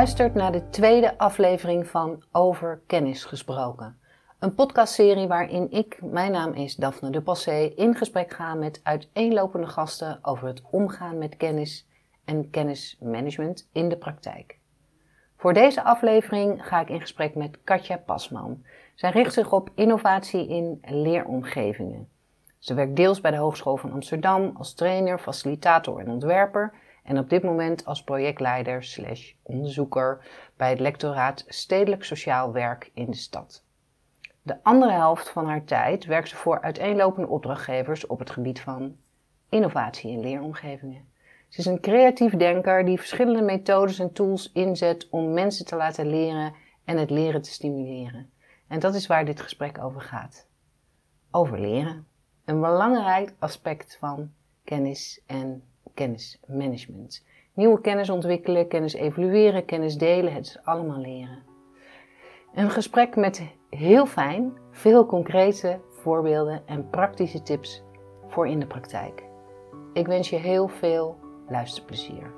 luistert naar de tweede aflevering van Over Kennis Gesproken. Een podcastserie waarin ik, mijn naam is Daphne de Passé, in gesprek ga met uiteenlopende gasten over het omgaan met kennis en kennismanagement in de praktijk. Voor deze aflevering ga ik in gesprek met Katja Pasman. Zij richt zich op innovatie in leeromgevingen. Ze werkt deels bij de Hogeschool van Amsterdam als trainer, facilitator en ontwerper en op dit moment als projectleider slash onderzoeker bij het lectoraat Stedelijk Sociaal Werk in de stad. De andere helft van haar tijd werkt ze voor uiteenlopende opdrachtgevers op het gebied van innovatie in leeromgevingen. Ze is een creatief denker die verschillende methodes en tools inzet om mensen te laten leren en het leren te stimuleren. En dat is waar dit gesprek over gaat. Over leren. Een belangrijk aspect van kennis en kennismanagement. Nieuwe kennis ontwikkelen, kennis evalueren, kennis delen, het is allemaal leren. Een gesprek met heel fijn, veel concrete voorbeelden en praktische tips voor in de praktijk. Ik wens je heel veel luisterplezier.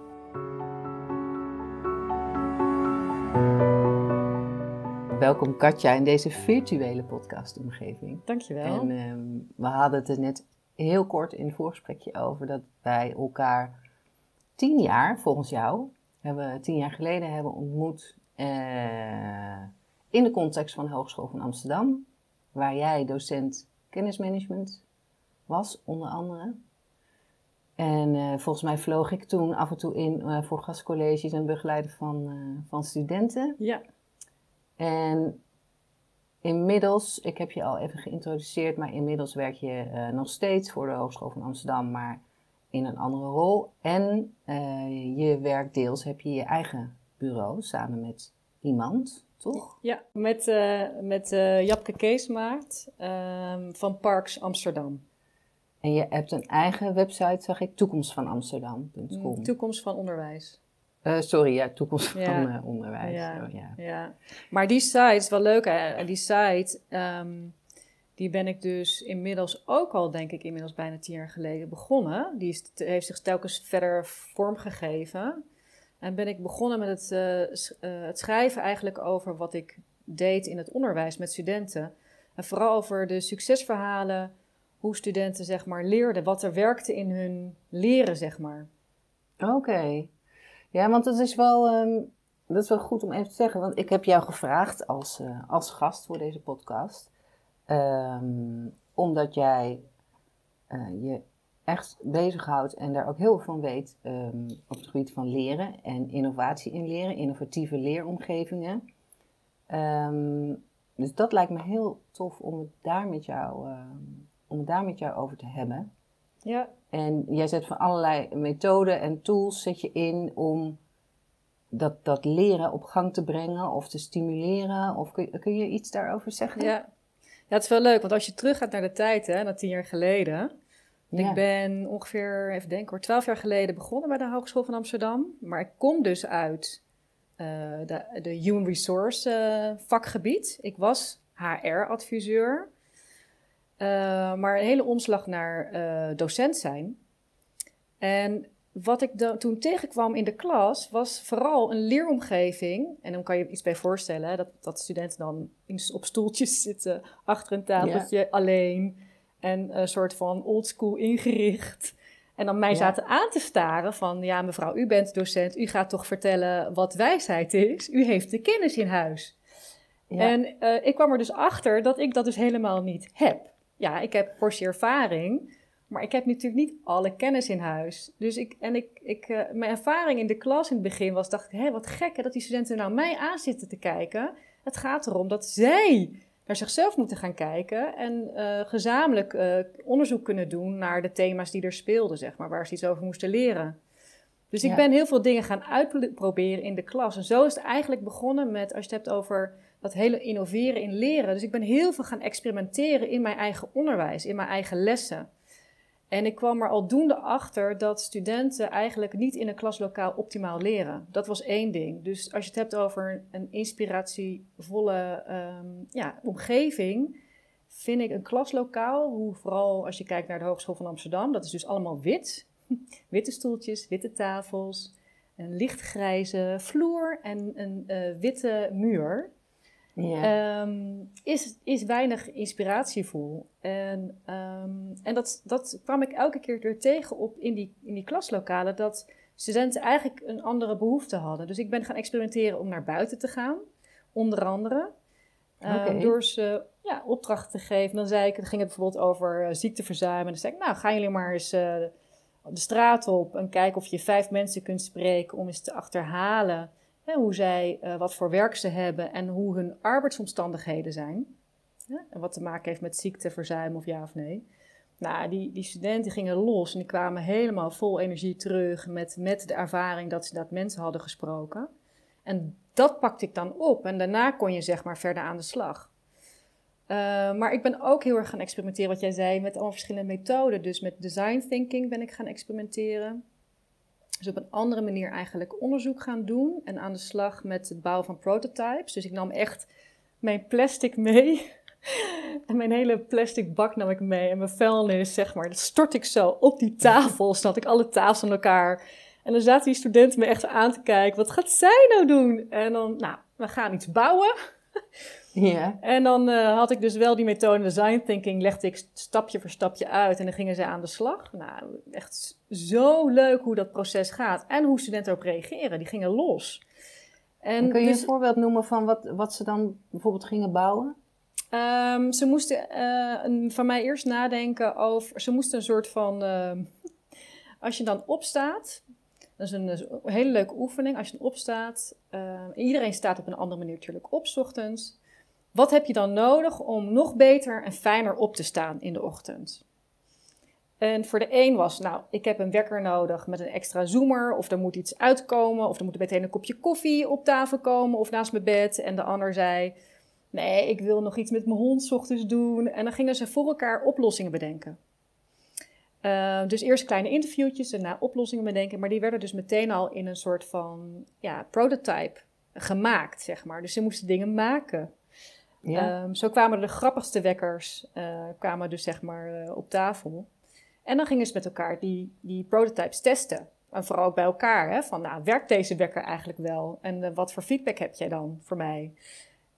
Welkom Katja in deze virtuele podcastomgeving. Dankjewel. En um, we hadden het er net heel kort in het voorgesprekje over dat wij elkaar tien jaar, volgens jou, hebben tien jaar geleden hebben ontmoet uh, in de context van de Hogeschool van Amsterdam, waar jij docent kennismanagement was, onder andere. En uh, volgens mij vloog ik toen af en toe in uh, voor gastcolleges en begeleiden van, van studenten. Ja. En inmiddels, ik heb je al even geïntroduceerd, maar inmiddels werk je uh, nog steeds voor de Hogeschool van Amsterdam, maar in een andere rol. En uh, je werkt deels, heb je je eigen bureau samen met iemand, toch? Ja, met, uh, met Japke Keesmaart ehm, van Parks Amsterdam. En je hebt een eigen website, zag ik, toekomstvanamsterdam.com. Toekomst van onderwijs. Uh, sorry, ja, toekomst van uh, onderwijs. Ja, oh, ja. ja. Maar die site is wel leuk. Hè? Die site, um, die ben ik dus inmiddels ook al, denk ik, inmiddels bijna tien jaar geleden begonnen. Die is, heeft zich telkens verder vormgegeven. En ben ik begonnen met het, uh, het schrijven eigenlijk over wat ik deed in het onderwijs met studenten. En vooral over de succesverhalen, hoe studenten zeg maar leerden, wat er werkte in hun leren, zeg maar. Oké. Okay. Ja, want het is wel, um, dat is wel goed om even te zeggen. Want ik heb jou gevraagd als, uh, als gast voor deze podcast. Um, omdat jij uh, je echt bezighoudt en daar ook heel veel van weet um, op het gebied van leren en innovatie in leren, innovatieve leeromgevingen. dus dat lijkt me heel tof om het daar met jou, om het daar met jou over te hebben. Ja. En jij zet van allerlei methoden en tools zet je in om dat, dat leren op gang te brengen of te stimuleren. Of kun, kun je iets daarover zeggen? Ja. ja, het is wel leuk, want als je teruggaat naar de tijd, hè, naar tien jaar geleden. Ja. Ik ben ongeveer, even denken hoor, twaalf jaar geleden begonnen bij de Hogeschool van Amsterdam. Maar ik kom dus uit uh, de, de Human Resource uh, vakgebied. Ik was HR-adviseur. Uh, maar een hele omslag naar uh, docent zijn. En wat ik toen tegenkwam in de klas was vooral een leeromgeving. En dan kan je iets bij voorstellen, hè, dat, dat studenten dan op stoeltjes zitten, achter een tafeltje, ja. alleen. En een soort van oldschool ingericht. En dan mij ja. zaten aan te staren van, ja mevrouw, u bent docent, u gaat toch vertellen wat wijsheid is. U heeft de kennis in huis. Ja. En uh, ik kwam er dus achter dat ik dat dus helemaal niet heb ja, ik heb portie ervaring, maar ik heb natuurlijk niet alle kennis in huis. Dus ik, en ik, ik, uh, mijn ervaring in de klas in het begin was, dacht ik, hé, wat gek hè, dat die studenten nou mij aan zitten te kijken. Het gaat erom dat zij naar zichzelf moeten gaan kijken en uh, gezamenlijk uh, onderzoek kunnen doen naar de thema's die er speelden, zeg maar, waar ze iets over moesten leren. Dus ik ja. ben heel veel dingen gaan uitproberen in de klas. En zo is het eigenlijk begonnen met, als je het hebt over dat hele innoveren in leren. Dus ik ben heel veel gaan experimenteren in mijn eigen onderwijs, in mijn eigen lessen. En ik kwam er aldoende achter dat studenten eigenlijk niet in een klaslokaal optimaal leren. Dat was één ding. Dus als je het hebt over een inspiratievolle um, ja, omgeving, vind ik een klaslokaal, hoe vooral als je kijkt naar de Hogeschool van Amsterdam, dat is dus allemaal wit. Witte stoeltjes, witte tafels. een lichtgrijze vloer en een uh, witte muur. Ja. Um, is, is weinig inspiratievol. En, um, en dat, dat kwam ik elke keer weer tegen op in die, in die klaslokalen, dat studenten eigenlijk een andere behoefte hadden. Dus ik ben gaan experimenteren om naar buiten te gaan, onder andere. Okay. door ze ja, opdrachten te geven. Dan zei ik, dan ging het bijvoorbeeld over uh, ziekteverzuim. En dan zei ik, nou, gaan jullie maar eens uh, de straat op en kijken of je vijf mensen kunt spreken om eens te achterhalen hoe zij, uh, wat voor werk ze hebben en hoe hun arbeidsomstandigheden zijn. En wat te maken heeft met ziekteverzuim of ja of nee. Nou, die, die studenten gingen los en die kwamen helemaal vol energie terug met, met de ervaring dat ze dat mensen hadden gesproken. En dat pakte ik dan op en daarna kon je zeg maar verder aan de slag. Uh, maar ik ben ook heel erg gaan experimenteren, wat jij zei, met allemaal verschillende methoden. Dus met design thinking ben ik gaan experimenteren. Dus op een andere manier eigenlijk onderzoek gaan doen en aan de slag met het bouwen van prototypes. Dus ik nam echt mijn plastic mee. En mijn hele plastic bak nam ik mee en mijn vuilnis, zeg maar, dat stort ik zo op die tafel, zodat ik alle tafels aan elkaar. En dan zaten die studenten me echt aan te kijken, wat gaat zij nou doen? En dan, nou, we gaan iets bouwen. Ja. En dan uh, had ik dus wel die methode design thinking, legde ik stapje voor stapje uit en dan gingen ze aan de slag. Nou, echt zo leuk hoe dat proces gaat en hoe studenten ook reageren. Die gingen los. En kun je dus, een voorbeeld noemen van wat, wat ze dan bijvoorbeeld gingen bouwen? Um, ze moesten uh, van mij eerst nadenken over. Ze moesten een soort van. Uh, als je dan opstaat. Dat is een, een, hele leuke oefening. Als je dan opstaat. Uh, iedereen staat op een andere manier natuurlijk op, ochtends. Wat heb je dan nodig om nog beter en fijner op te staan in de ochtend? En voor de een was, nou, ik heb een wekker nodig met een extra zoomer, of er moet iets uitkomen, of er moet meteen een kopje koffie op tafel komen of naast mijn bed. En de ander zei, nee, ik wil nog iets met mijn hond s ochtends doen. En dan gingen ze voor elkaar oplossingen bedenken. Uh, dus eerst kleine interviewtjes en na oplossingen bedenken, maar die werden dus meteen al in een soort van ja, prototype gemaakt, zeg maar. Dus ze moesten dingen maken. Ja. Um, zo kwamen de grappigste wekkers uh, kwamen dus zeg maar uh, op tafel. En dan gingen ze met elkaar die, die prototypes testen. En vooral ook bij elkaar. Hè? Van, nou, werkt deze wekker eigenlijk wel? En uh, wat voor feedback heb jij dan voor mij?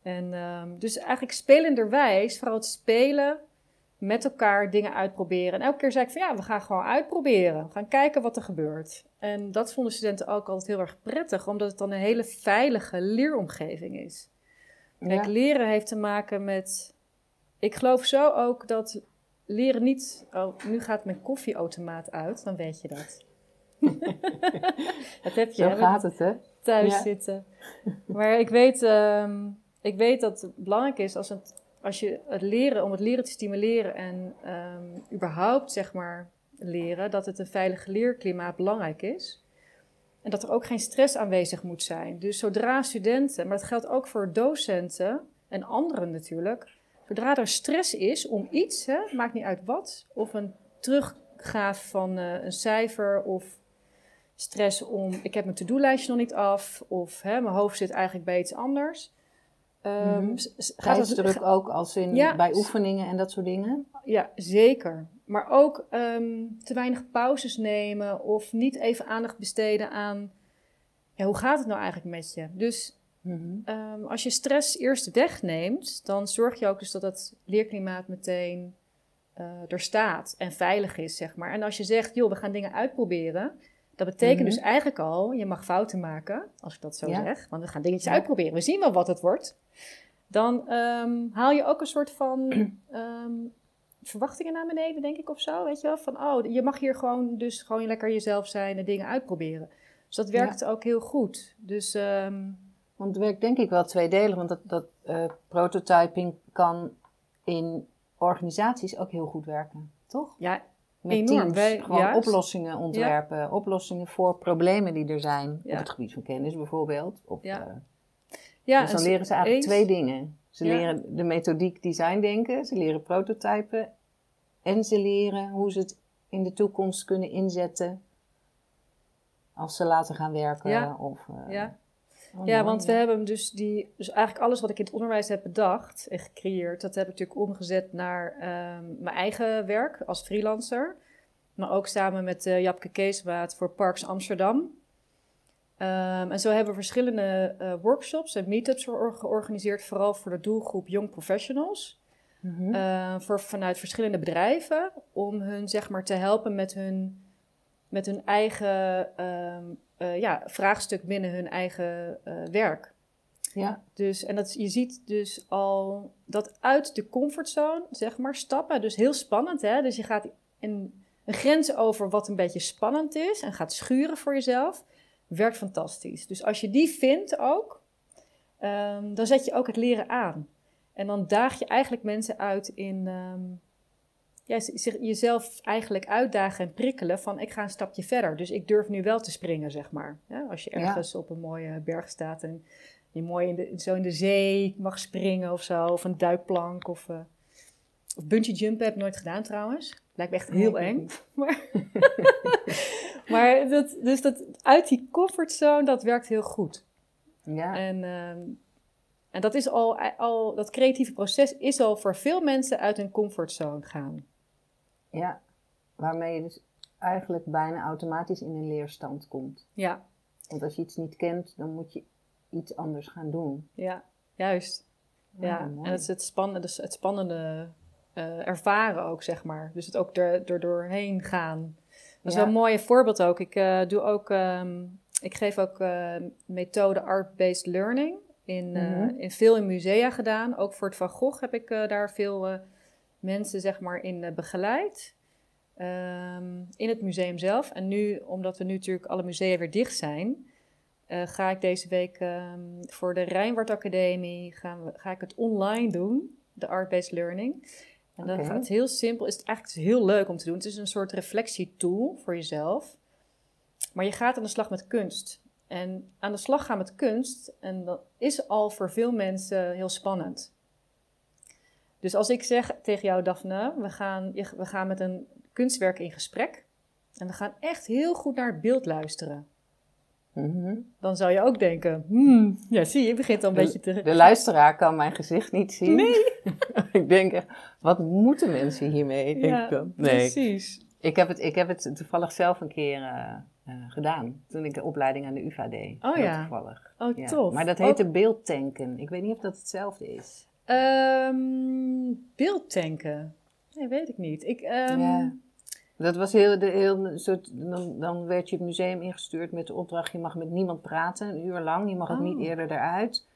En um, dus eigenlijk spelenderwijs, vooral het spelen met elkaar dingen uitproberen. En elke keer zei ik van ja, we gaan gewoon uitproberen. We gaan kijken wat er gebeurt. En dat vonden studenten ook altijd heel erg prettig, omdat het dan een hele veilige leeromgeving is. Kijk, leren heeft te maken met. Ik geloof zo ook dat leren niet. Oh, nu gaat mijn koffieautomaat uit, dan weet je dat. dat heb je. Zo gaat het, hè? Thuis zitten. Maar ik weet, um, ik weet dat het belangrijk is als, het, als je het leren, om het leren te stimuleren en um, überhaupt zeg maar leren, dat het een veilig leerklimaat belangrijk is. En dat er ook geen stress aanwezig moet zijn. Dus zodra studenten, maar dat geldt ook voor docenten en anderen natuurlijk, zodra er stress is om iets, hè, maakt niet uit wat, of een teruggaaf van uh, een cijfer of stress om ik heb mijn to-do-lijstje nog niet af of hè, mijn hoofd zit eigenlijk bij iets anders. Um, mm gaat het ook als in bij oefeningen en dat soort dingen? Ja, zeker. Maar ook um, te weinig pauzes nemen of niet even aandacht besteden aan ja, hoe gaat het nou eigenlijk met je. Dus mm um, als je stress eerst wegneemt, dan zorg je ook dus dat het leerklimaat meteen uh, er staat en veilig is, zeg maar. En als je zegt, joh, we gaan dingen uitproberen, dat betekent mm -hmm. dus eigenlijk al, je mag fouten maken, als ik dat zo ja. zeg. Want we gaan dingetjes ja. uitproberen, we zien wel wat het wordt. Dan um, haal je ook een soort van verwachtingen naar beneden, denk ik, of zo. Weet je wel? Van, oh, je mag hier gewoon dus gewoon lekker jezelf zijn en dingen uitproberen. Dus dat werkt ja. ook heel goed. Dus, um... Want het werkt denk ik wel tweedelig, want dat, dat uh, prototyping kan in organisaties ook heel goed werken, toch? Ja, Met enorm. Teams, Wij, gewoon juist. oplossingen ontwerpen, ja. oplossingen voor problemen die er zijn op het gebied van kennis bijvoorbeeld. Of, ja. Uh, ja, dus dan leren ze eigenlijk eens. twee dingen. Ze leren de methodiek design denken, ze leren prototypen en ze leren hoe ze het in de toekomst kunnen inzetten als ze later gaan werken. Of, uh, ja. Oh, ja want we hebben dus die, dus eigenlijk alles wat ik in het onderwijs heb bedacht en gecreëerd, dat heb ik natuurlijk omgezet naar um, mijn eigen werk als freelancer. Maar ook samen met uh, Japke voor Parks Amsterdam. Ehm, en zo hebben we verschillende uh, workshops en meetups georganiseerd, vooral voor de doelgroep Young Professionals. Mhm. Eh, voor, vanuit verschillende bedrijven, om hun zeg maar, te helpen met hun, met hun eigen ehm, uh, ja, vraagstuk binnen hun eigen werk. Ja. Dus, en dat, je ziet dus al dat uit de comfortzone, zeg maar, stappen. Dus heel spannend, hè? Dus je gaat in een grens over wat een beetje spannend is en gaat schuren voor jezelf. Werkt fantastisch. Dus als je die vindt ook, um, dan zet je ook het leren aan. En dan daag je eigenlijk mensen uit in um, ja, jezelf eigenlijk uitdagen en prikkelen van ik ga een stapje verder. Dus ik durf nu wel te springen, zeg maar. Ja, als je ergens op een mooie berg staat en je mooi in de, zo in de zee mag springen of zo. Of een duikplank of, uh, of bungee jumpen heb ik nooit gedaan trouwens. Lijkt me echt heel eng. Maar, maar dat, dus dat uit die comfortzone, dat werkt heel goed. Ja. En, ehm, en dat is al, al, dat creatieve proces is al voor veel mensen uit hun comfortzone gaan. Ja, waarmee je dus eigenlijk bijna automatisch in een leerstand komt. Ja. Want als je iets niet kent, dan moet je iets anders gaan doen. Ja, juist. ja, en het is het spannende, dus het spannende uh, ervaren ook, zeg maar. Dus het ook er, er doorheen gaan. Dat is wel een mooi voorbeeld ook. Ik uh, doe ook, um, ik geef ook uh, methode art-based learning. In, mm in veel in musea gedaan. Ook voor het Van Gogh heb ik daar veel mensen, zeg maar, in begeleid. Um, in het museum zelf. En nu, omdat we nu natuurlijk alle musea weer dicht zijn, uh, ga ik deze week um, voor de Rijnwaard Academie gaan we, ga ik het online doen, de art-based learning. En dan gaat het heel simpel, is het eigenlijk heel leuk om te doen. Het is een soort reflectietool voor jezelf. Maar je gaat aan de slag met kunst. En aan de slag gaan met kunst, en dat is al voor veel mensen heel spannend. Dus als ik zeg tegen jou, Daphne, we gaan, we gaan met een kunstwerk in gesprek. En we gaan echt heel goed naar het beeld luisteren. Mhm. Dan zou je ook denken, hmm, ja zie je, begint al een beetje te... De luisteraar kan mijn gezicht niet zien. Nee. ik denk echt, wat moeten mensen hiermee? Ja, nee. precies. Ik heb, het, ik heb het toevallig zelf een keer uh, uh, gedaan, toen ik de opleiding aan de UvA deed. Oh ja. Toevallig. Oh, ja. tof. Maar dat heette beeldtanken. Ik weet niet of dat hetzelfde is. Um, beeldtanken? Nee, weet ik niet. Ik, um, ja. Dat was heel, de, heel soort, dan, dan werd je het museum ingestuurd met de opdracht: je mag met niemand praten, een uur lang, je mag ook niet oh. eerder eruit.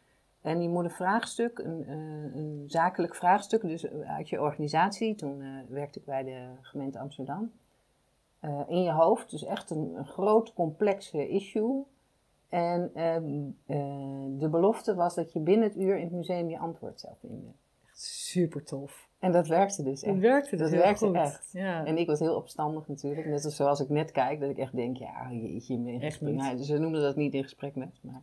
En je moet een vraagstuk, een, uh, een zakelijk vraagstuk, dus uit je organisatie, toen uh, werkte ik bij de gemeente Amsterdam, uh, in je hoofd. Dus echt een, een groot, complexe issue. En ehm, de belofte was dat je binnen het uur in het museum je antwoord zou vinden. Echt super tof. En dat werkte dus echt. Dat werkte dus dat werkte echt. Ja. En ik was heel opstandig natuurlijk. Net zoals ik net kijk, dat ik echt denk, ja, jeetje, in echt niet. Nou, ze noemden dat niet in gesprek met, maar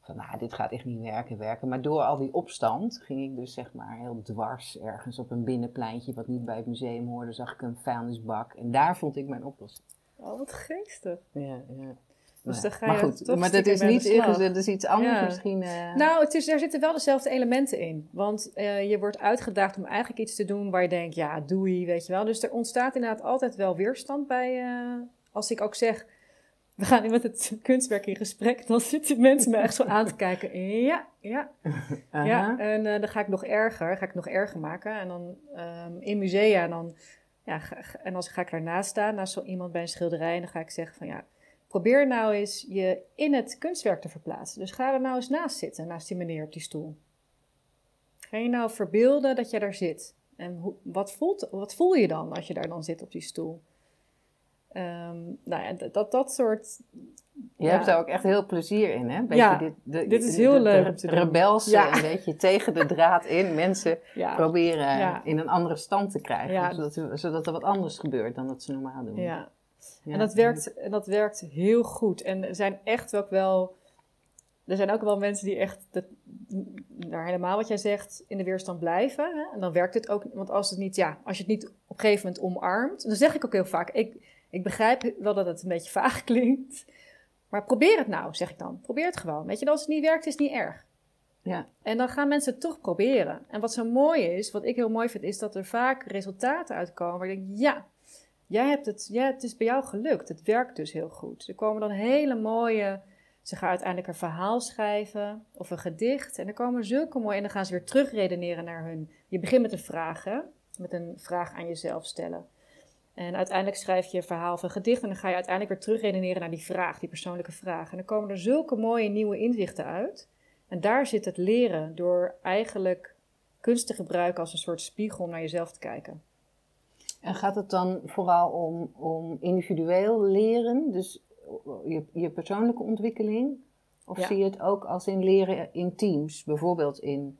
van, nou, dit gaat echt niet werken, werken. Maar door al die opstand ging ik dus zeg maar heel dwars ergens op een binnenpleintje wat niet bij het museum hoorde, zag ik een vuilnisbak. En daar vond ik mijn oplossing. Oh, wat geestig. Ja, ja. Dus dan ga je maar goed, maar dat is niet ingezet, dat is iets anders misschien. Uh... Nou, het is, er zitten wel dezelfde elementen in. Want uh, je wordt uitgedaagd om eigenlijk iets te doen waar je denkt, ja, doei, weet je wel. Dus er ontstaat inderdaad altijd wel weerstand bij. Uh, als ik ook zeg, we gaan nu met het kunstwerk in gesprek, dan zitten mensen me echt zo aan te kijken. Ja, ja. ja. En dan ga ik nog erger, ga ik nog erger maken. En dan um, in musea, dan, ja, en als ga ik daarnaast staan, naast zo iemand bij een schilderij, en dan ga ik zeggen van ja Probeer nou eens je in het kunstwerk te verplaatsen. Dus ga er nou eens naast zitten, naast die meneer op die stoel. Ga je nou verbeelden dat je daar zit. En hoe, wat, voelt, wat voel je dan als je daar dan zit op die stoel? Um, nou ja, dat, dat soort... Je hebt er ook echt heel plezier in, hè? Beetje ja, dit, de, dit is heel de, leuk ja. een beetje tegen de draad in. Mensen proberen in een andere stand te krijgen. Zodat, zodat er wat anders gebeurt dan dat ze normaal doen. Ja, en dat werkt, en dat werkt heel goed. En er zijn echt ook wel. Er zijn ook wel mensen die echt, dat, daar helemaal wat jij zegt, in de weerstand blijven. Hè? En dan werkt het ook, want als, het niet, ja, als je het niet op een gegeven moment omarmt, dan zeg ik ook heel vaak, ik, ik begrijp wel dat het een beetje vaag klinkt, maar probeer het nou, zeg ik dan. Probeer het gewoon. Weet je, als het niet werkt, is het niet erg. Ja. En dan gaan mensen het toch proberen. En wat zo mooi is, wat ik heel mooi vind, is dat er vaak resultaten uitkomen waar ik denk, ja, Jij hebt het, ja, het is bij jou gelukt. Het werkt dus heel goed. Er komen dan hele mooie Ze gaan uiteindelijk een verhaal schrijven of een gedicht. En dan komen zulke mooie. En dan gaan ze weer terug redeneren naar hun. Je begint met een vraag, hè? Met een vraag aan jezelf stellen. En uiteindelijk schrijf je een verhaal of een gedicht. En dan ga je uiteindelijk weer terug redeneren naar die vraag, die persoonlijke vraag. En dan komen er zulke mooie nieuwe inzichten uit. En daar zit het leren door eigenlijk kunst te gebruiken als een soort spiegel om naar jezelf te kijken. En gaat het dan vooral om, om individueel leren, dus je, je persoonlijke ontwikkeling? Of zie je het ook als in leren in teams, bijvoorbeeld in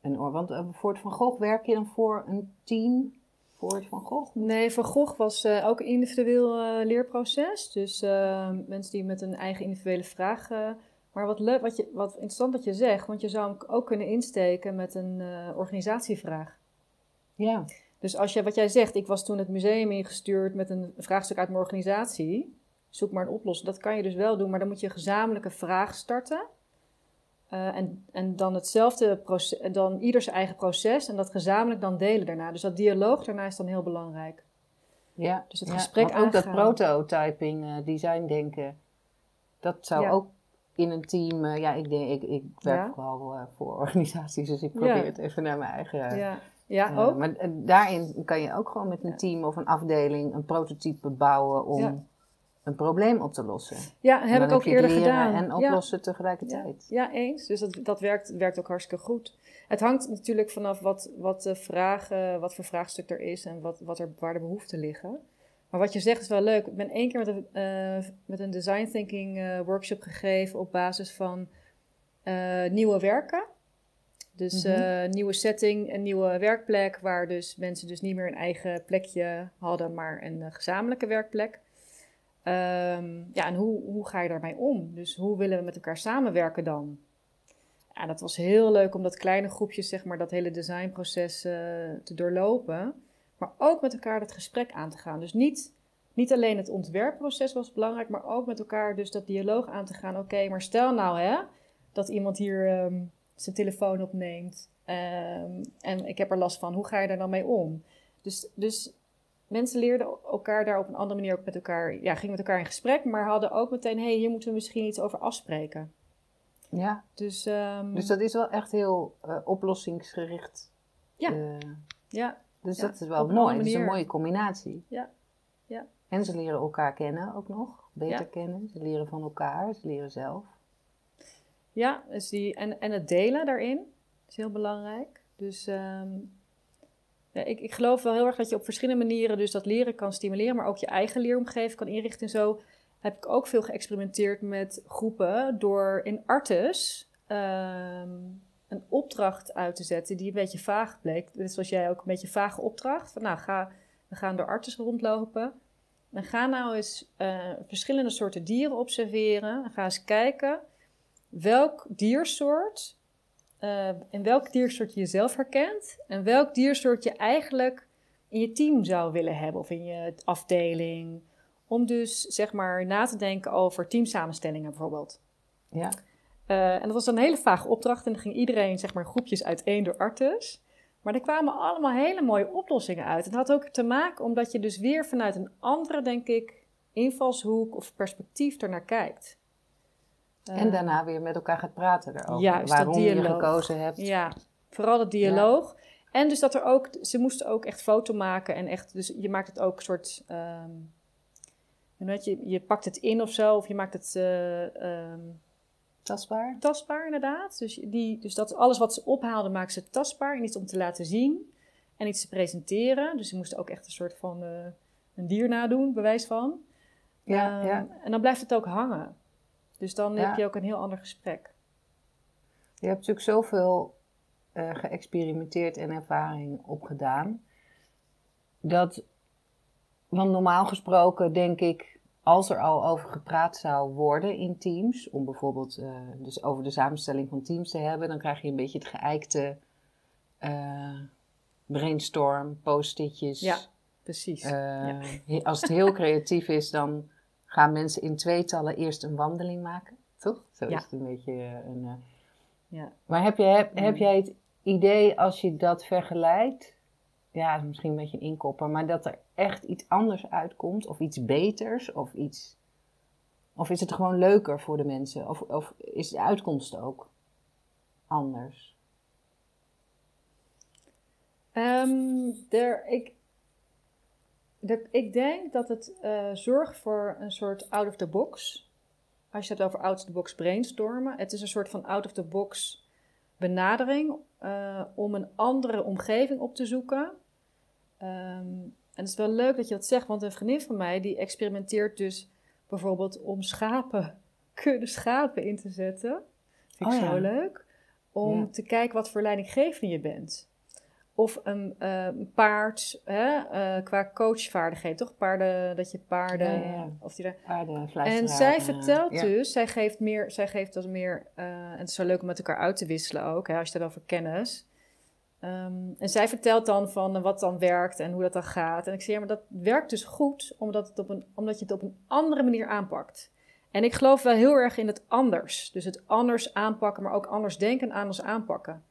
een oor? Want uh, voor het Van Gogh werk je dan voor een team? Voor het Van Gogh? Nee, Van Gogh was uh, ook een individueel uh, leerproces. Dus mensen die met een eigen individuele vraag maar wat leuk, wat, je, wat interessant wat je zegt, want je zou hem ook kunnen insteken met een organisatievraag. Ja. Dus als je, wat jij zegt, ik was toen het museum ingestuurd met een vraagstuk uit mijn organisatie, zoek maar een oplossing. Dat kan je dus wel doen, maar dan moet je een gezamenlijke vraag starten. Uh, en, en dan hetzelfde proces, dan ieders eigen proces en dat gezamenlijk dan delen daarna. Dus dat dialoog daarna is dan heel belangrijk. Ja, dus het gesprek ook dat prototyping, uh, design denken, dat zou ook in een team, uh, ja, ik, denk, ik, ik werk vooral uh, voor organisaties, dus ik probeer het even naar mijn eigen. Ja, ja uh, ook. Maar daarin kan je ook gewoon met een team of een afdeling een prototype bouwen om een probleem op te lossen. Ja, heb ik ook eerder gedaan. En oplossen tegelijkertijd. Ja, eens. Dus dat, dat werkt, werkt ook hartstikke goed. Het hangt natuurlijk vanaf wat, wat, de vraag, wat voor vraagstuk er is en wat, wat er, waar de behoeften liggen. Maar wat je zegt is wel leuk. Ik ben één keer met een, uh, met een design thinking uh, workshop gegeven op basis van uh, nieuwe werken. Dus mm -hmm. nieuwe setting, een nieuwe werkplek, waar dus mensen dus niet meer een eigen plekje hadden, maar een gezamenlijke werkplek. Um, ja, en hoe, hoe ga je daarmee om? Dus hoe willen we met elkaar samenwerken dan? Ja, dat was heel leuk om dat kleine groepjes, zeg maar, dat hele designproces te doorlopen. Maar ook met elkaar dat gesprek aan te gaan. Dus niet, niet alleen het ontwerpproces was belangrijk, maar ook met elkaar dus dat dialoog aan te gaan. Oké, maar stel nou hè, dat iemand hier ehm, zijn telefoon opneemt um, en ik heb er last van. Hoe ga je daar dan mee om? Dus, dus mensen leerden elkaar daar op een andere manier ook met elkaar, ja, gingen met elkaar in gesprek, maar hadden ook meteen, hé, hey, hier moeten we misschien iets over afspreken. Ja. Dus, um, dus dat is wel echt heel uh, oplossingsgericht. Ja. Uh, ja. Dus dat is wel mooi. Dat is een mooie combinatie. Ja. ja. En ze leren elkaar kennen ook nog. Beter kennen. Ze leren van elkaar. Ze leren zelf. Ja, dus die, en, en het delen daarin is heel belangrijk. Dus um, ja, ik, ik geloof wel heel erg dat je op verschillende manieren dus dat leren kan stimuleren, maar ook je eigen leeromgeving kan inrichten. En zo heb ik ook veel geëxperimenteerd met groepen door in Artes um, een opdracht uit te zetten die een beetje vaag bleek. Dit was jij ook een beetje vage opdracht. Van, nou, ga, we gaan door artsen rondlopen. En ga nou eens uh, verschillende soorten dieren observeren. En ga eens kijken welk diersoort, uh, in welk diersoort je jezelf herkent. En welk diersoort je eigenlijk in je team zou willen hebben of in je afdeling. Om dus zeg maar na te denken over teamsamenstellingen bijvoorbeeld. Ja. Uh, en dat was een hele vage opdracht. En dan ging iedereen, zeg maar, groepjes uiteen door Artes. Maar er kwamen allemaal hele mooie oplossingen uit. Het had ook te maken omdat je dus weer vanuit een andere, denk ik, invalshoek of perspectief ernaar kijkt. En uh, daarna weer met elkaar gaat praten erover. Juist, waarom je gekozen hebt. Ja, vooral het dialoog. Ja. En dus dat er ook, ze moesten ook echt foto maken en echt, dus je maakt het ook een soort, um, je, je pakt het in of zo, of je maakt het, uh, um, Tastbaar? Tastbaar, inderdaad. Dus, die, dus dat alles wat ze ophaalden, maken ze tastbaar. En iets om te laten zien en iets te presenteren. Dus ze moesten ook echt een soort van uh, een dier nadoen, bewijs van. Ja, um, ja. En dan blijft het ook hangen. Dus dan ja. heb je ook een heel ander gesprek. Je hebt natuurlijk zoveel uh, geëxperimenteerd en ervaring opgedaan. Dat, want normaal gesproken denk ik als er al over gepraat zou worden in teams, om bijvoorbeeld uh, dus over de samenstelling van teams te hebben, dan krijg je een beetje het geëikte uh, brainstorm, post-itjes. Ja, precies. Ja. Als het heel creatief is, dan gaan mensen in tweetallen eerst een wandeling maken, toch? Zo ja. is het een beetje een. ja. Maar heb, je, heb, heb mm. jij het idee als je dat vergelijkt? ja, misschien een beetje een inkopper, maar dat er echt iets anders uitkomt of iets beters of iets Of is het gewoon leuker voor de mensen? Of, of is de uitkomst ook anders? Um, ik, ik denk dat het uh, zorgt voor een soort out of the box. Als je het over out of the box brainstormen. Het is een soort van out of the box benadering uh, om een andere omgeving op te zoeken. Um, en het is wel leuk dat je dat zegt, want een vriendin van mij die experimenteert dus bijvoorbeeld om schapen, kudde schapen in te zetten. Vind ik oh, zo leuk. Om te kijken wat voor leidinggevende je bent. Of een uh, paard, hè, uh, qua coachvaardigheid, toch? Paarden, dat je paarden... Ja, Of die paarden, En zij vertelt dus, zij geeft meer, zij geeft als meer... En het is zo leuk om met elkaar uit te wisselen ook, hè, als je het over kennis. Um, en zij vertelt dan van wat dan werkt en hoe dat dan gaat. En ik zeg, ja, maar dat werkt dus goed, omdat, het op een, omdat je het op een andere manier aanpakt. En ik geloof wel heel erg in het anders. Dus het anders aanpakken, maar ook anders denken en anders aanpakken.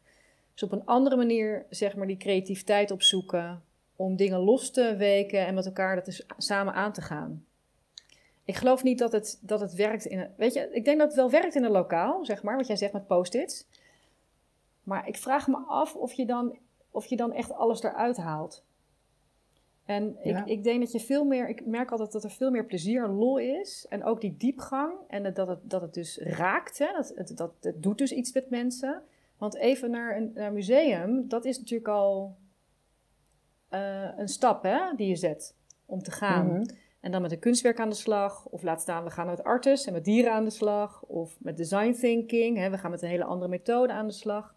Dus op een andere manier, zeg maar, die creativiteit opzoeken. Om dingen los te weken en met elkaar dat dus samen aan te gaan. Ik geloof niet dat het, dat het werkt in een. Weet je, ik denk dat het wel werkt in een lokaal, zeg maar, wat jij zegt met post-its. Maar ik vraag me af of je dan, of je dan echt alles eruit haalt. En ik, ik denk dat je veel meer, ik merk altijd dat er veel meer plezier en lol is. En ook die diepgang. En dat het, dat het dus raakt. Hè? Dat, het, dat, het doet dus iets met mensen. Want even naar een, naar museum, dat is natuurlijk al uh, een stap hè, die je zet om te gaan. Mhm. En dan met een kunstwerk aan de slag. Of laat staan, we gaan met artists en met dieren aan de slag. Of met design thinking. Hè, we gaan met een hele andere methode aan de slag.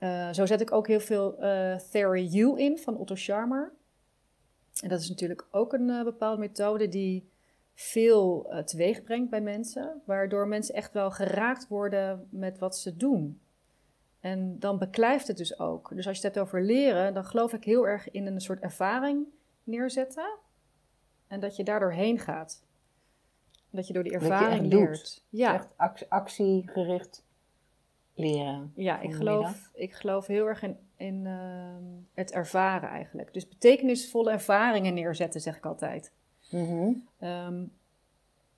Uh, zo zet ik ook heel veel uh, Theory U in van Otto Scharmer. En dat is natuurlijk ook een uh, bepaalde methode die veel teweeg brengt bij mensen. Waardoor mensen echt wel geraakt worden met wat ze doen. En dan beklijft het dus ook. Dus als je het hebt over leren, dan geloof ik heel erg in een soort ervaring neerzetten. En dat je daardoor heen gaat. Dat je door die ervaring leert. Doet. Ja. Echt actiegericht leren. Ja, ik geloof, ik geloof heel erg in, in ehm, het ervaren eigenlijk. Dus betekenisvolle ervaringen neerzetten, zeg ik altijd. Mhm. Ehm,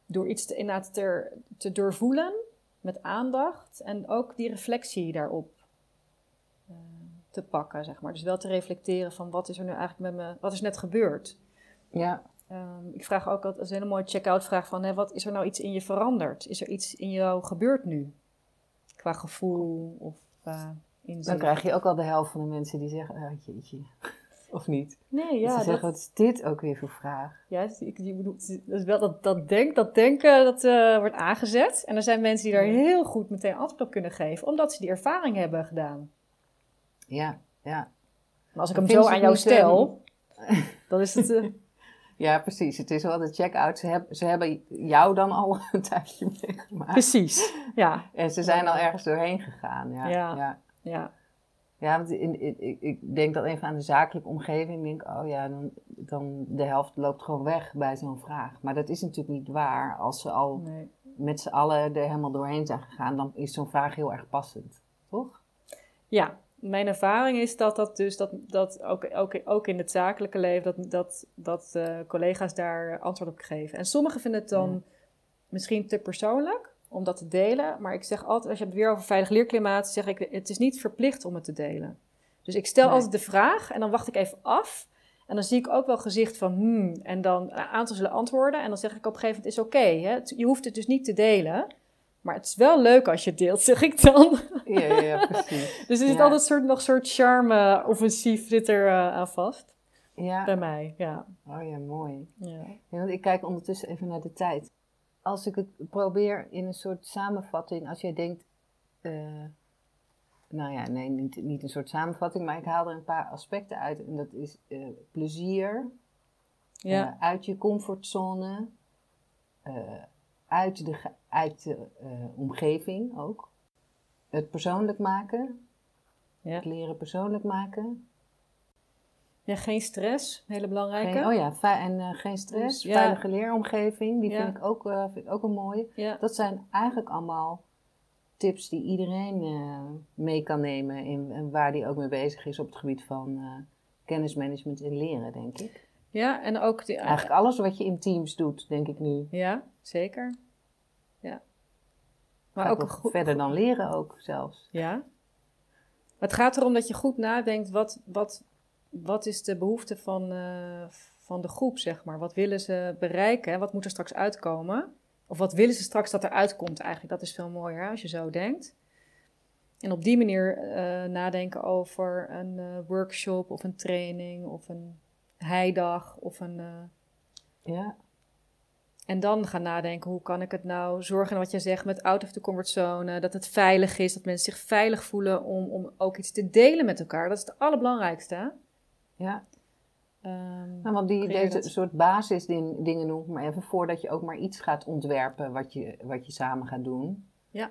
door iets te, inderdaad te, te doorvoelen met aandacht en ook die reflectie daarop uh, te pakken, zeg maar. Dus wel te reflecteren van wat is er nu eigenlijk met me, wat is net gebeurd. Ja. Um, ik vraag ook altijd, als een hele mooie check-out vraag van, hè, wat is er nou iets in je veranderd? Is er iets in jou gebeurd nu? Qua gevoel of qua inzicht. Dan krijg je ook al de helft van de mensen die zeggen, ah, jeetje. Of niet? Nee, ja. ze zeggen, wat is dit ook weer voor vraag? Ja, ik, dat, is wel dat, dat, denk, dat denken dat uh, wordt aangezet. En er zijn mensen die daar heel goed meteen antwoord op kunnen geven, omdat ze die ervaring hebben gedaan. Ja, ja. Maar als ik hem zo aan jou stel, ehm, dan is het... Uh... Ja, precies. Het is wel de check-out. Ze, hebben ze hebben jou dan al een tijdje meegemaakt. Precies, ja. En ze zijn al ergens doorheen gegaan. Ja, ja. ja. ja. Want in, in, ik denk dat even aan de zakelijke omgeving denk, oh ja, dan, dan de helft loopt gewoon weg bij zo'n vraag. Maar dat is natuurlijk niet waar. Als ze al met z'n allen er helemaal doorheen zijn gegaan, dan is zo'n vraag heel erg passend, toch? Ja, mijn ervaring is dat dat dus dat, dat ook, ook, ook in het zakelijke leven dat, dat, dat uh, collega's daar antwoord op geven. En sommigen vinden het dan misschien te persoonlijk om dat te delen. Maar ik zeg altijd, als je het weer over veilig leerklimaat, zeg ik, het is niet verplicht om het te delen. Dus ik stel altijd de vraag en dan wacht ik even af. En dan zie ik ook wel gezicht van hmm. En dan een aantal zullen antwoorden. En dan zeg ik op een gegeven moment, is oké. je hoeft het dus niet te delen. Maar het is wel leuk als je het deelt, zeg ik dan. Ja, ja, ja precies. dus er zit altijd soort, nog een soort charme-offensief zit er uh, aan vast. Ja. Bij mij, ja. Oh ja, mooi. Ja. want ik kijk ondertussen even naar de tijd. Als ik het probeer in een soort samenvatting, als jij denkt... Uh, nou ja, nee, niet, niet een soort samenvatting, maar ik haal er een paar aspecten uit. En dat is uh, plezier, ja. uit je comfortzone, uit de, uit de omgeving ook. Het persoonlijk maken. Ja. Het leren persoonlijk maken. Ja, geen stress, hele belangrijke. Geen, oh ja, en uh, geen stress. Dus, Veilige leeromgeving, die vind, ik ook, uh, vind ik ook een mooie. Dat zijn eigenlijk allemaal tips die iedereen mee kan nemen. In, en waar die ook mee bezig is op het gebied van kennismanagement en leren, denk ik. Ja, en ook... Die, Eigenlijk alles wat je in teams doet, denk ik nu. Ja, zeker. Ja. Maar ook goed, verder dan leren ook zelfs. Ja. Het gaat erom dat je goed nadenkt, wat, wat, wat is de behoefte van, uh, van de groep, zeg maar. Wat willen ze bereiken? Wat moet er straks uitkomen? Of wat willen ze straks dat er uitkomt eigenlijk? Dat is veel mooier als je zo denkt. En op die manier uh, nadenken over een uh, workshop of een training of een heidag of een... ja. En dan gaan nadenken, hoe kan ik het nou zorgen, wat je zegt, met out of the comfort zone, dat het veilig is, dat mensen zich veilig voelen om, om ook iets te delen met elkaar. Dat is het allerbelangrijkste. Ja. Um, nou, want die, deze soort basisdingen noem ik maar even, voordat je ook maar iets gaat ontwerpen wat je, wat je samen gaat doen. Ja.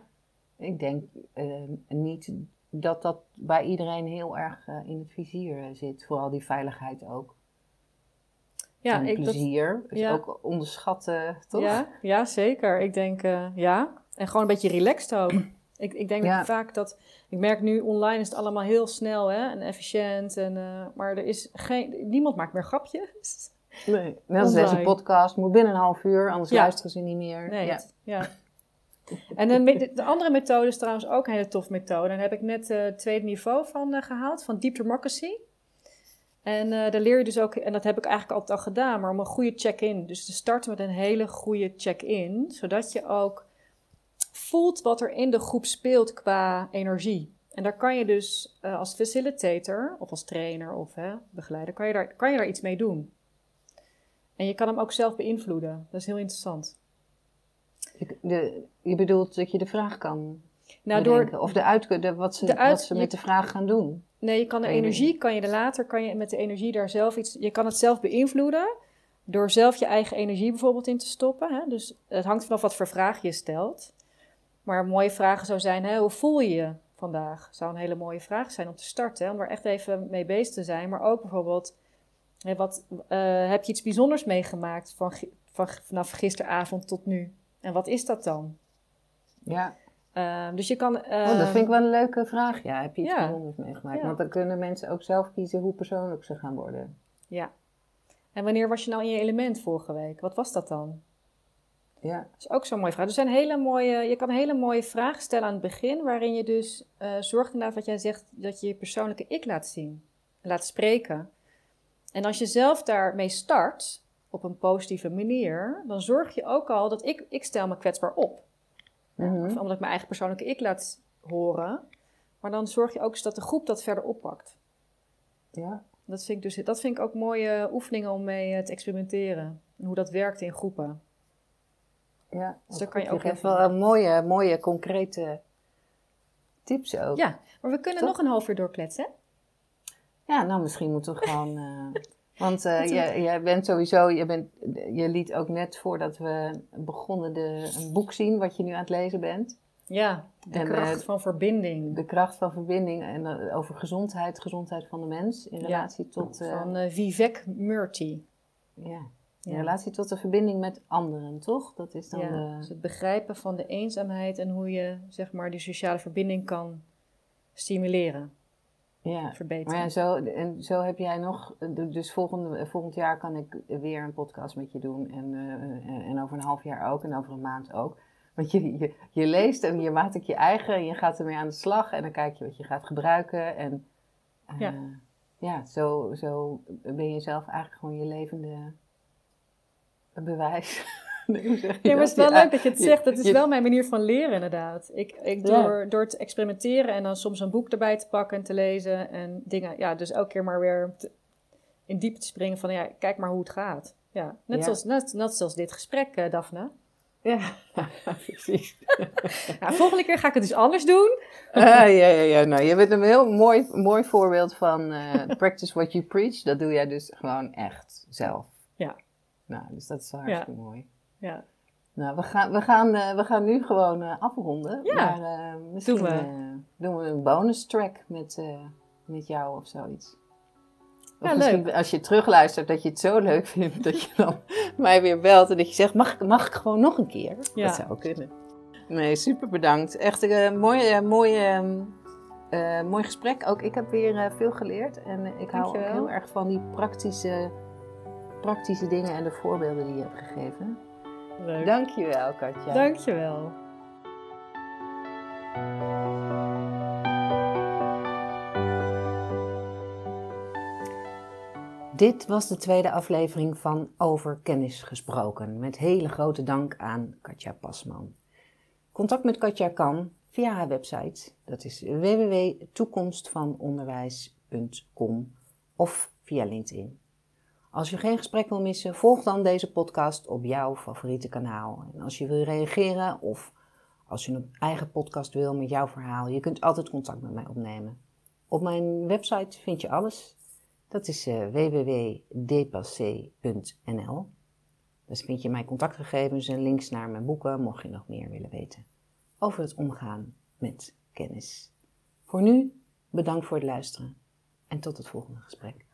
Ik denk uh, niet dat dat bij iedereen heel erg uh, in het vizier zit, vooral die veiligheid ook. Ja, en ik, plezier dat, is ja. ook onderschatten, toch? Ja, ja zeker. Ik denk, uh, ja. En gewoon een beetje relaxed ook. Ik, ik denk dat vaak dat... Ik merk nu, online is het allemaal heel snel hè, en efficiënt. En, uh, maar er is geen... Niemand maakt meer grapjes. Nee, net als deze podcast. Moet binnen een half uur, anders luisteren ze niet meer. Nee, ja. ja. En de, de, andere methode is trouwens ook een hele tof methode. Daar heb ik net uh, het tweede niveau van uh, gehaald, van Deep Democracy. En uh, daar leer je dus ook, en dat heb ik eigenlijk altijd al gedaan, maar om een goede check-in. Dus te starten met een hele goede check-in, zodat je ook voelt wat er in de groep speelt qua energie. En daar kan je dus uh, als facilitator of als trainer of hè, begeleider, kan je, daar, kan je daar iets mee doen. En je kan hem ook zelf beïnvloeden. Dat is heel interessant. Je, de, je bedoelt dat je de vraag kan nou, door, of de uit, de, wat, ze, wat ze met de vraag gaan doen. Nee, je kan de energie, kan je er later, kan je met de energie daar zelf iets, je kan het zelf beïnvloeden door zelf je eigen energie bijvoorbeeld in te stoppen. Hè? Dus het hangt vanaf wat voor vraag je stelt. Maar een mooie vraag zou zijn, hè, hoe voel je je vandaag? Zou een hele mooie vraag zijn om te starten, om er echt even mee bezig te zijn. Maar ook bijvoorbeeld, hè, wat, uh, heb je iets bijzonders meegemaakt van, van, vanaf gisteravond tot nu? En wat is dat dan? Ja. Uh, dus je kan. Uh, oh, dat vind ik wel een leuke vraag. Ja, heb je iets ja. bijzonders meegemaakt? Ja. Want dan kunnen mensen ook zelf kiezen hoe persoonlijk ze gaan worden. Ja. En wanneer was je nou in je element vorige week? Wat was dat dan? Ja. Dat is ook zo'n mooie vraag. Er zijn hele mooie, je kan hele mooie vraag stellen aan het begin, waarin je dus uh, zorgt inderdaad wat jij zegt, dat je je persoonlijke ik laat zien, laat spreken. En als je zelf daarmee start, op een positieve manier, dan zorg je ook al dat ik, ik stel me kwetsbaar op. Mm Omdat ik mijn eigen persoonlijke ik laat horen. Maar dan zorg je ook dat de groep dat verder oppakt. Ja. Dat vind ik, dus, dat vind ik ook mooie oefeningen om mee eh, te experimenteren. En hoe dat werkt in groepen. Ja, dus daar kan je ook even... wel mooie, mooie, concrete tips ook. Ja, maar we kunnen nog een half uur doorkletsen. Ja, nou misschien moeten we gewoon... Uh, want uh, jij, jij bent sowieso, je, bent, je liet ook net voordat we begonnen de, een boek zien wat je nu aan het lezen bent. Ja, de en, kracht uh, van verbinding. De kracht van verbinding en uh, over gezondheid, gezondheid van de mens in relatie ja, tot... van Vivek Murthy. Ja, in relatie tot de verbinding met anderen, toch? Dat is dan ja, de... dus het begrijpen van de eenzaamheid en hoe je zeg maar die sociale verbinding kan stimuleren ja. verbeteren. Maar ja, zo, en zo heb jij nog, dus volgend, volgend jaar kan ik weer een podcast met je doen en, uh, en over een half jaar ook en over een maand ook. Want je, je, je leest en je maakt het je eigen en je gaat ermee aan de slag en dan kijk je wat je gaat gebruiken. En uh, ja, ja zo, zo ben je zelf eigenlijk gewoon je levende bewijs. Nee, ja, maar het is wel leuk dat je het zegt. Dat is wel mijn manier van leren, inderdaad. Ik, ik door, door te experimenteren en dan soms een boek erbij te pakken en te lezen en dingen. Ja, dus elke keer maar weer te, in diep te springen van ja, kijk maar hoe het gaat. Ja, net, ja. Zoals, net, net zoals dit gesprek, uh, Daphne. Ja, precies. nou, volgende keer ga ik het dus anders doen. uh, ja, ja, ja. Nou, je bent een heel mooi, mooi voorbeeld van uh, practice what you preach. Dat doe jij dus gewoon echt zelf. Nou, dus dat is hartstikke ja. mooi. Ja. Nou, we gaan, we gaan, uh, we gaan nu gewoon uh, afronden. Ja, maar uh, misschien doen we. doen we een bonus track met, met jou of zoiets. Of ja, misschien leuk. als je terugluistert dat je het zo leuk vindt dat je dan mij weer belt en dat je zegt, mag, mag ik gewoon nog een keer? Ja. Dat zou kunnen. Nee, super bedankt. Echt een mooi, mooi, mooi gesprek. Ook ik heb weer veel geleerd en ik hou ook heel erg van die praktische praktische dingen en de voorbeelden die je hebt gegeven. Leuk. Dankjewel, Katja. Dankjewel. Dit was de tweede aflevering van Over Kennis Gesproken. Met hele grote dank aan Katja Pasman. Contact met Katja kan via haar website. Dat is www.toekomstvanonderwijs.com of via LinkedIn. Als je geen gesprek wil missen, volg dan deze podcast op jouw favoriete kanaal. En als je wil reageren of als je een eigen podcast wil met jouw verhaal, je kunt altijd contact met mij opnemen. Op mijn website vind je alles. Dat is uh, www.depassé.nl. Daar vind je mijn contactgegevens en links naar mijn boeken, mocht je nog meer willen weten over het omgaan met kennis. Voor nu, bedankt voor het luisteren en tot het volgende gesprek.